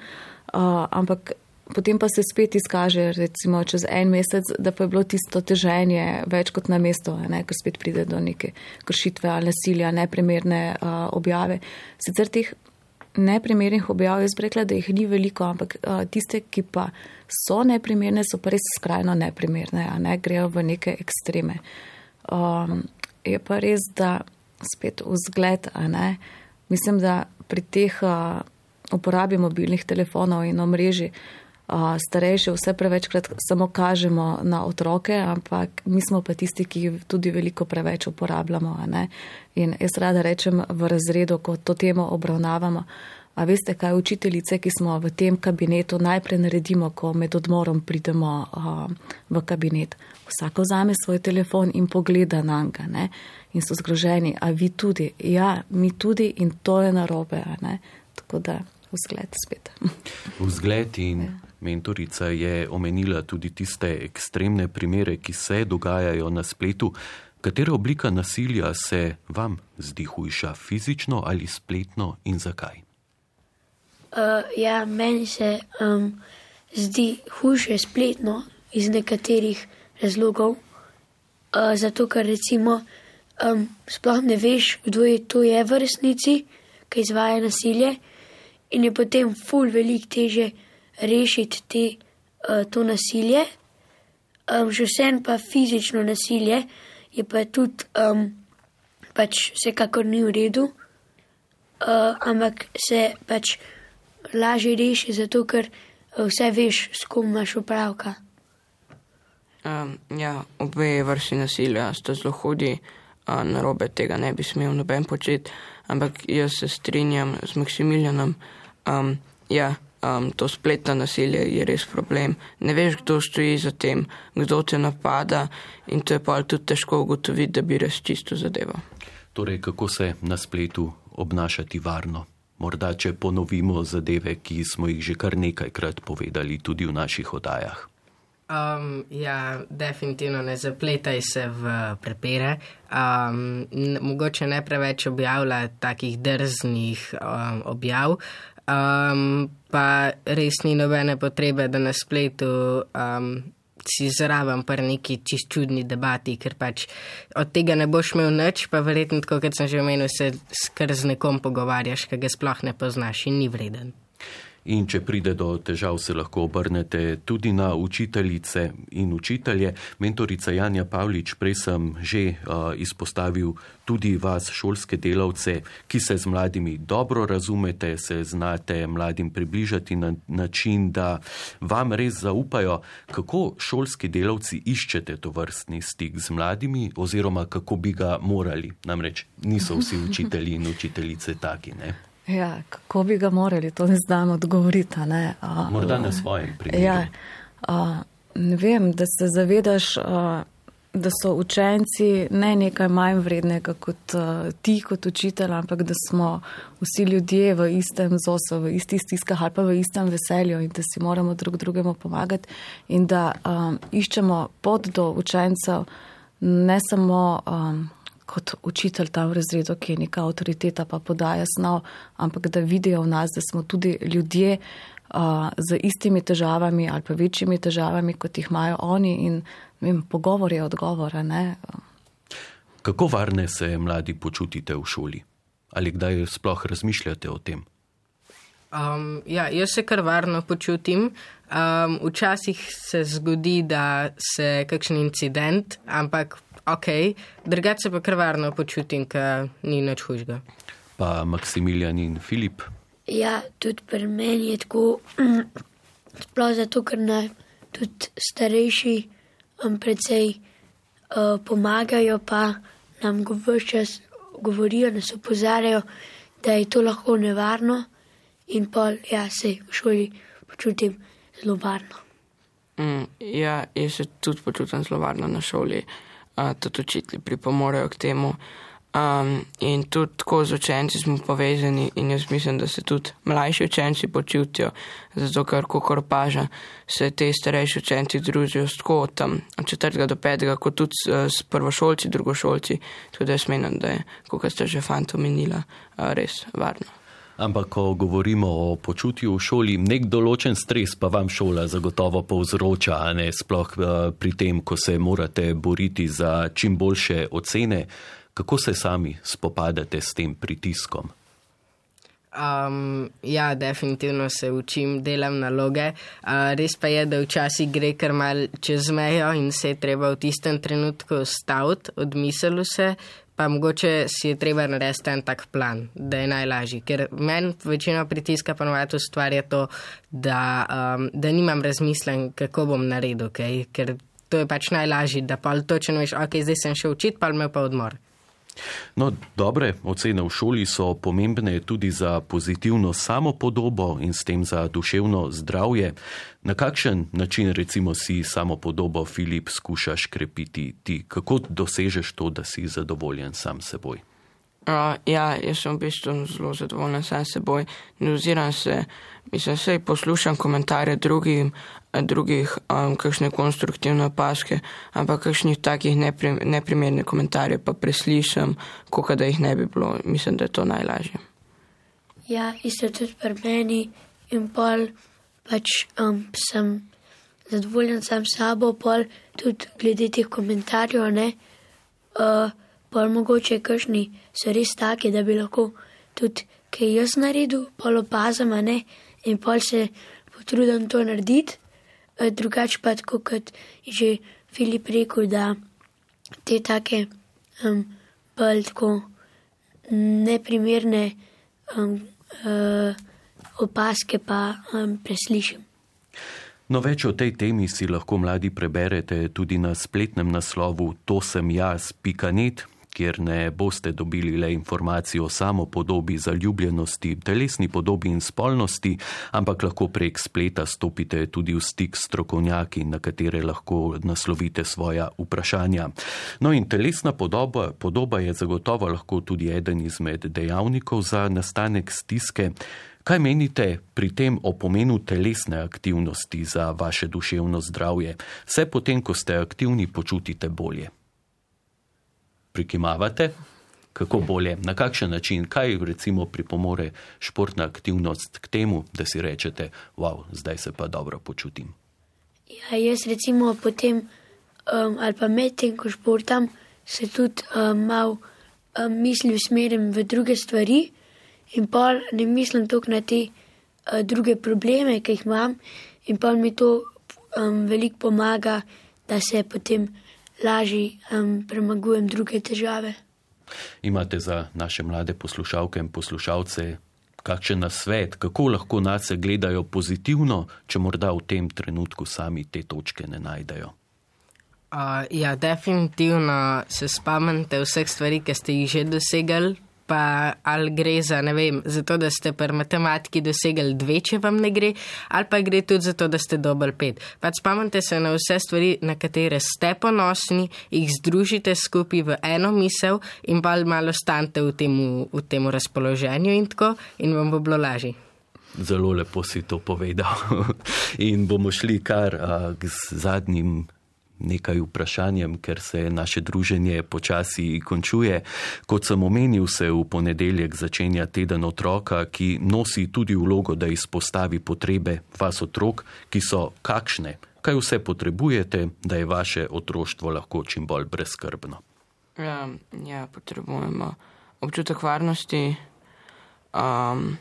Uh, ampak potem pa se spet izkaže, recimo čez en mesec, da pa je bilo tisto teženje več kot na mesto, ne, ker spet pride do neke kršitve ali nasilja, neprimerne uh, objave. Sicer teh neprimernih objav jaz rekla, da jih ni veliko, ampak uh, tiste, ki pa so neprimerne, so pa res skrajno neprimerne, a ne grejo v neke ekstreme. Um, je pa res, da spet vzgled, a ne, mislim, da pri teh uh, uporabi mobilnih telefonov in omrežij, starejše vse prevečkrat samo kažemo na otroke, ampak mi smo pa tisti, ki tudi veliko preveč uporabljamo. In jaz rada rečem v razredu, ko to temo obravnavamo. A veste, kaj učiteljice, ki smo v tem kabinetu, najprej naredimo, ko med odmorom pridemo uh, v kabinet. Vsako vzame svoj telefon in pogleda na njega in so zgroženi. A vi tudi? Ja, mi tudi in to je narobe. Tako da vzgled spet. Vzgled in. Ja. Mentorica je omenila tudi tiste ekstremne primere, ki se dogajajo na spletu. Katera oblika nasilja se vam zdi hujša, fizično ali spletno in zakaj? Uh, ja, meni se um, zdi hujše spletno iz nekaterih razlogov. Uh, zato, ker recimo um, sploh ne veš, kdo je to je v resnici, ki izvaja nasilje, in je potem ful veliko teže rešiti te, uh, to nasilje. Um, že vsem pa fizično nasilje je pa tudi um, pač vsekakor ni v redu, uh, ampak se pač lažje reši, zato ker vse veš, s kom imaš upravka. Um, ja, obe vrsti nasilja sta zelo hudi, uh, na robe tega ne bi smel noben početi, ampak jaz se strinjam z Maksimilijanom. Um, ja, um, to spletno nasilje je res problem. Ne veš, kdo stoji za tem, kdo te napada in to je pa tudi težko ugotoviti, da bi res čisto zadevo. Torej, kako se na spletu obnašati varno? Morda, če ponovimo zadeve, ki smo jih že kar nekajkrat povedali tudi v naših odajah. Um, ja, definitivno ne zapletaj se v prepere. Um, mogoče ne preveč objavlja takih drznih um, objav, Um, pa res ni nobene potrebe, da na spletu um, si zraven pri neki čist čudni debati, ker pač od tega ne boš imel nič, pa verjetno, kot sem že omenil, se skr z nekom pogovarjaš, ki ga sploh ne poznaš in ni vreden. In če pride do težav, se lahko obrnete tudi na učiteljice in učitelje. Mentorica Janja Pavlič, prej sem že uh, izpostavil tudi vas, šolske delavce, ki se z mladimi dobro razumete, se znate mladim približati na način, da vam res zaupajo. Kako šolski delavci iščete to vrstni stik z mladimi oziroma kako bi ga morali? Namreč niso vsi učitelji in učiteljice taki, ne? Ja, kako bi ga morali, to ne znam odgovoriti. Ne? A, Morda na svojem primeru. Ja, a, ne vem, da se zavedaš, a, da so učenci ne nekaj manj vrednega kot a, ti kot učitelj, ampak da smo vsi ljudje v istem zosu, v istih stiskah ali pa v istem veselju in da si moramo drug drugemu pomagati in da a, iščemo pot do učencev ne samo. A, kot učitelj tam v razredu, ki je neka avtoriteta, pa podaja snov, ampak da vidijo v nas, da smo tudi ljudje uh, z istimi težavami ali pa večjimi težavami, kot jih imajo oni in vem, pogovor je odgovora. Ne? Kako varne se mladi počutite v šoli? Ali kdaj sploh razmišljate o tem? Um, ja, jaz se kar varno počutim. Um, včasih se zgodi, da se kakšen incident, ampak ok, drugače pa kar varno počutim, ker ni nič hujšega. Pa Maksimilijan in Filip. Ja, tudi pri meni je tako, sploh zato, ker nam tudi starejši um, precej uh, pomagajo, pa nam vse čas govorijo, nas opozarjajo, da je to lahko nevarno in pol, ja, se v šoli počutim zelo varno. Mm, ja, jaz se tudi počutim zelo varno na šoli tudi učitelji pripomorejo k temu. Um, in tudi tako z učenci smo povezani, in jaz mislim, da se tudi mlajši učenci počutijo, zato ker, kako opaža, se te starejši učenci družijo tako tam od četrtega do petega, kot tudi s, s prvošolci, drugošolci. Tako da jaz menim, da je, kot ste že fanto menila, res varno. Ampak, ko govorimo o počutju v šoli, nek določen stres pa vam šola zagotovo povzroča, ne sploh eh, pri tem, ko se morate boriti za čim boljše ocene. Kako se sami spopadate s tem pritiskom? Um, ja, definitivno se učim, delam naloge. Uh, res pa je, da včasih gre kar mal čez mejo in se je treba v tistem trenutku staviti, odmisliti se, pa mogoče si je treba narediti en tak plan, da je najlažji. Ker meni večino pritiska ponovadi ustvarja to, da, um, da nimam razmislen, kako bom naredil, okay? ker to je pač najlažji, da pa točno veš, ok, zdaj sem šel učiti, pa me pa odmor. No, dobre ocene v šoli so pomembne tudi za pozitivno samopodobo in s tem za duševno zdravje. Na kakšen način recimo si samopodobo, Filip, skušaš krepiti ti? Kako dosežeš to, da si zadovoljen sam seboj? Uh, ja, jaz sem v bistvu zelo zadovoljen sam seboj. Ne oziram se, mislim, se poslušam komentarje drugim, drugih, um, kakšne konstruktivne opaske, ampak kakšnih takih neprim, neprimerne komentarje pa preslišam, kot da jih ne bi bilo. Mislim, da je to najlažje. Ja, isto tudi pri meni in pol pač um, sem zadovoljen sam sabo, pol tudi glede teh komentarjev, ne. Uh, pol mogoče kakšni so res taki, da bi lahko tudi kaj jaz naredil, pol opazam, ne, in pol se potrudim to narediti. E, drugače pa tako kot že Filip rekel, da te take um, bolj tako neprimerne um, uh, opaske pa um, preslišim. No, več o tej temi si lahko mladi preberete tudi na spletnem naslovu To sem jaz, pika net, kjer ne boste dobili le informacij o samopodobi, zaljubljenosti, telesni podobi in spolnosti, ampak lahko prek spleta stopite tudi v stik s strokovnjaki, na katere lahko naslovite svoja vprašanja. No in telesna podoba, podoba je zagotovo lahko tudi eden izmed dejavnikov za nastanek stiske. Kaj menite pri tem o pomenu telesne aktivnosti za vaše duševno zdravje? Se potem, ko ste aktivni, počutite bolje? Prikimavate, kako bolje, na kakšen način, kaj recimo pripomore športna aktivnost k temu, da si rečete, wow, zdaj se pa dobro počutim. Ja, jaz recimo potem um, ali pa med tem, ko športam, se tudi um, mal um, misli usmerim v druge stvari in pa ne mislim toliko na te uh, druge probleme, ki jih imam, in pa mi to um, veliko pomaga, da se potem lažje um, premagujem druge težave. Imate za naše mlade poslušalke in poslušalce kakšen nasvet, kako lahko nas gledajo pozitivno, če morda v tem trenutku sami te točke ne najdejo? Uh, ja, definitivno se spomnite vseh stvari, ki ste jih že dosegli, pa ali gre za, ne vem, zato, da ste pri matematiki dosegli dve, če vam ne gre, ali pa gre tudi za to, da ste dobil pet. Pač spomnite se na vse stvari, na katere ste ponosni, jih združite skupaj v eno misel in pa malo stante v tem, v tem razpoloženju in tako in vam bo bilo lažje. Zelo lepo si to povedal. in bomo šli kar uh, k zadnjim nekaj vprašanjem, ker se naše druženje počasi končuje. Kot sem omenil, se v ponedeljek začenja teden otroka, ki nosi tudi vlogo, da izpostavi potrebe vas otrok, ki so kakšne, kaj vse potrebujete, da je vaše otroštvo lahko čim bolj brezkrbno. Ja, ja potrebujemo občutek varnosti. Um,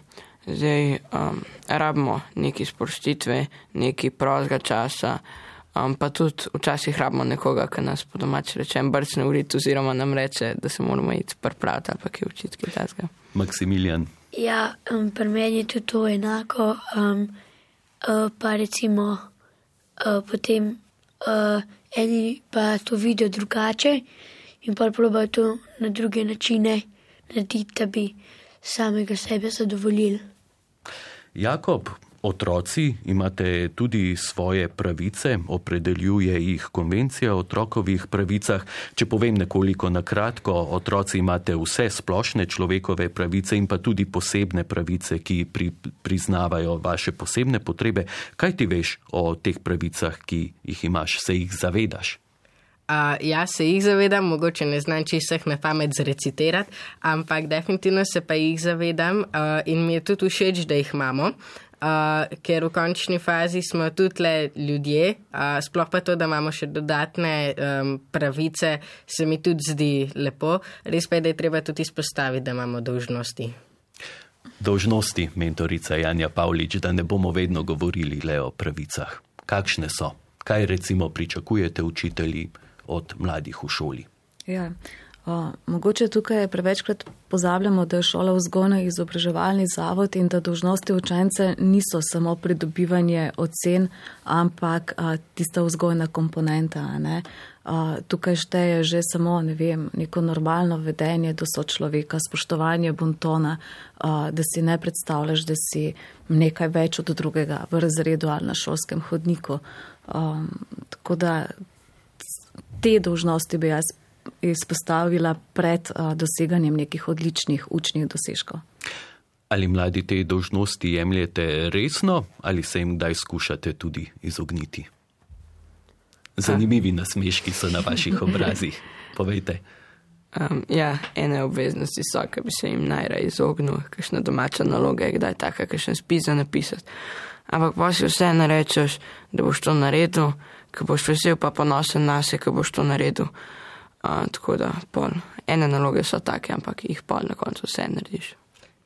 zdaj um, rabimo neki sprostitve, neki prostega časa. Um, pa tudi včasih rabimo nekoga, ki nas po domači reče, brcne urit, oziroma nam reče, da se moramo iti pripraviti ali pa kaj učiti kitajskega. Maksimilijan. Ja, um, pri meni je tudi to enako. Um, uh, pa recimo uh, potem uh, eni pa to vidijo drugače in pa probajo to na druge načine narediti, da bi samega sebe zadovoljili. Jakob, Otroci imate tudi svoje pravice, opredeljuje jih konvencija o otrokovih pravicah. Če povem nekoliko na kratko, otroci imate vse splošne človekove pravice in pa tudi posebne pravice, ki pri, priznavajo vaše posebne potrebe. Kaj ti veš o teh pravicah, ki jih imaš, se jih zavedaš? Uh, ja, se jih zavedam, mogoče ne znam čisto vseh na pamet zrecitirati, ampak definitivno se pa jih zavedam uh, in mi je tudi všeč, da jih imamo. Uh, ker v končni fazi smo tudi le ljudje, uh, sploh pa to, da imamo še dodatne um, pravice, se mi tudi zdi lepo. Res pa je, da je treba tudi izpostaviti, da imamo dožnosti. Dožnosti, mentorica Janja Pavlič, da ne bomo vedno govorili le o pravicah. Kakšne so? Kaj recimo pričakujete učitelji od mladih v šoli? Ja. Mogoče tukaj prevečkrat pozabljamo, da je šola vzgojno izobraževalni zavod in da dožnosti učence niso samo pridobivanje ocen, ampak a, tista vzgojna komponenta. A, tukaj šteje že samo ne vem, neko normalno vedenje do sočloveka, spoštovanje bontona, a, da si ne predstavljaš, da si nekaj več od drugega v razredu ali na šolskem hodniku. A, tako da te dožnosti bi jaz izpostavila pred doseganjem nekih odličnih učnih dosežkov. Ali mladi te dožnosti jemljete resno ali se jim kdaj skušate tudi izogniti? Zanimivi nasmeški so na vaših obrazih. Povejte. Um, ja, ene obveznosti so, ki bi se jim najraje izognil, kakšna domača naloga je, kdaj taka, kakšen spis za napisati. Ampak pa si vse narečeš, da boš to naredil, ko boš vesel pa ponosen na se, ko boš to naredil. A, tako da pol. ene naloge so take, ampak jih pol na koncu vse narediš.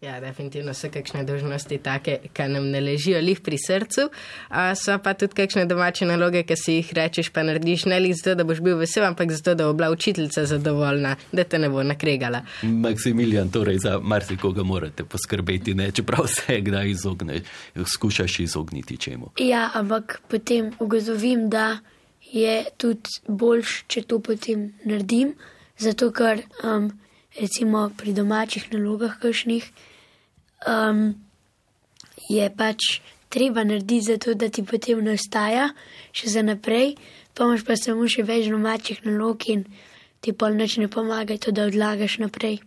Ja, definitivno so kakšne dožnosti take, ki nam ne ležijo lih pri srcu, a so pa tudi kakšne domače naloge, ki si jih rečeš, pa narediš ne le zato, da boš bil vesel, ampak zato, da bo bila učiteljica zadovoljna, da te ne bo nakregala. Maksimilijan, torej za marsikoga morate poskrbeti, ne? čeprav se kdaj izogneš, skušaš izogniti čemu. Ja, ampak potem ugotovim, da je tudi boljš, če to potem naredim, zato ker um, recimo pri domačih nalogah kakšnih um, je pač treba narediti zato, da ti potem nastaja še za naprej, pa imaš pa samo še več domačih nalog in ti pol noč ne pomaga, to da odlagaš naprej.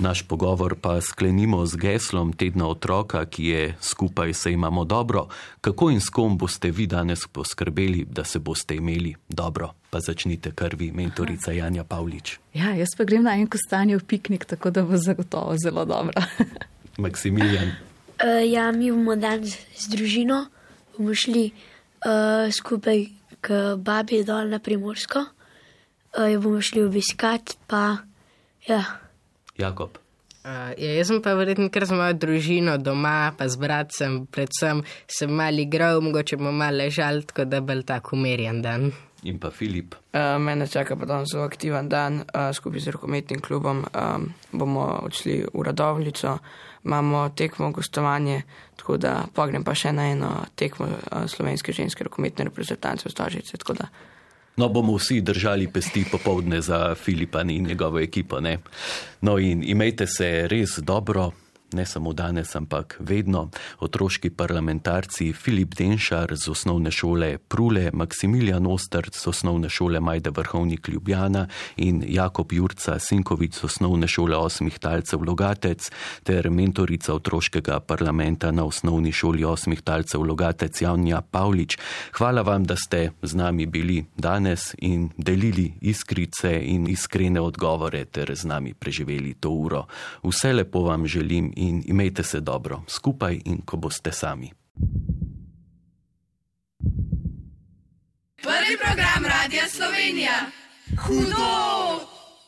Naš pogovor pa sklenimo z geslom tedna otroka, ki je skupaj se imamo dobro. Kako in s kom boste vi danes poskrbeli, da se boste imeli dobro? Pa začnite kar vi, mentorica Janja Pavlič. Ja, jaz pa grem na en kostanje v piknik, tako da bo zagotovo zelo dobro. Maksimilijan. Uh, ja, mi bomo danes z družino, bomo šli uh, skupaj k babi dol na Primorsko, uh, jo bomo šli obiskat, pa ja. Jakob. Uh, ja, jaz sem pa verjetno kar z mojo družino doma, pa z bratcem, predvsem sem mali igral, mogoče bomo malo ležali, tako da bo tako umirjen dan. In pa Filip. Uh, mene čaka pa danes zelo aktiven dan, uh, skupaj z rokometnim klubom um, bomo odšli v Radovljico, imamo tekmo gostovanje, tako da pogrem pa še na eno tekmo uh, slovenske ženske rokometne reprezentance v Stožice. No, bomo vsi držali pesti popovdne za Filipa in njegovo ekipo. Ne? No, in imejte se res dobro ne samo danes, ampak vedno otroški parlamentarci Filip Denšar z osnovne šole Prule, Maksimilijan Ostrc z osnovne šole Majda Vrhovnik Ljubljana in Jakob Jurca Sinkovic z osnovne šole Osmih talcev Logatec ter mentorica otroškega parlamenta na osnovni šoli Osmih talcev Logatec Javnja Pavlič. Hvala vam, da ste z nami bili danes in delili iskrice in iskrene odgovore ter z nami preživeli to uro. Vse lepo vam želim in imejte se dobro, skupaj in ko boste sami. Prvi program Radia Slovenija. Hudo!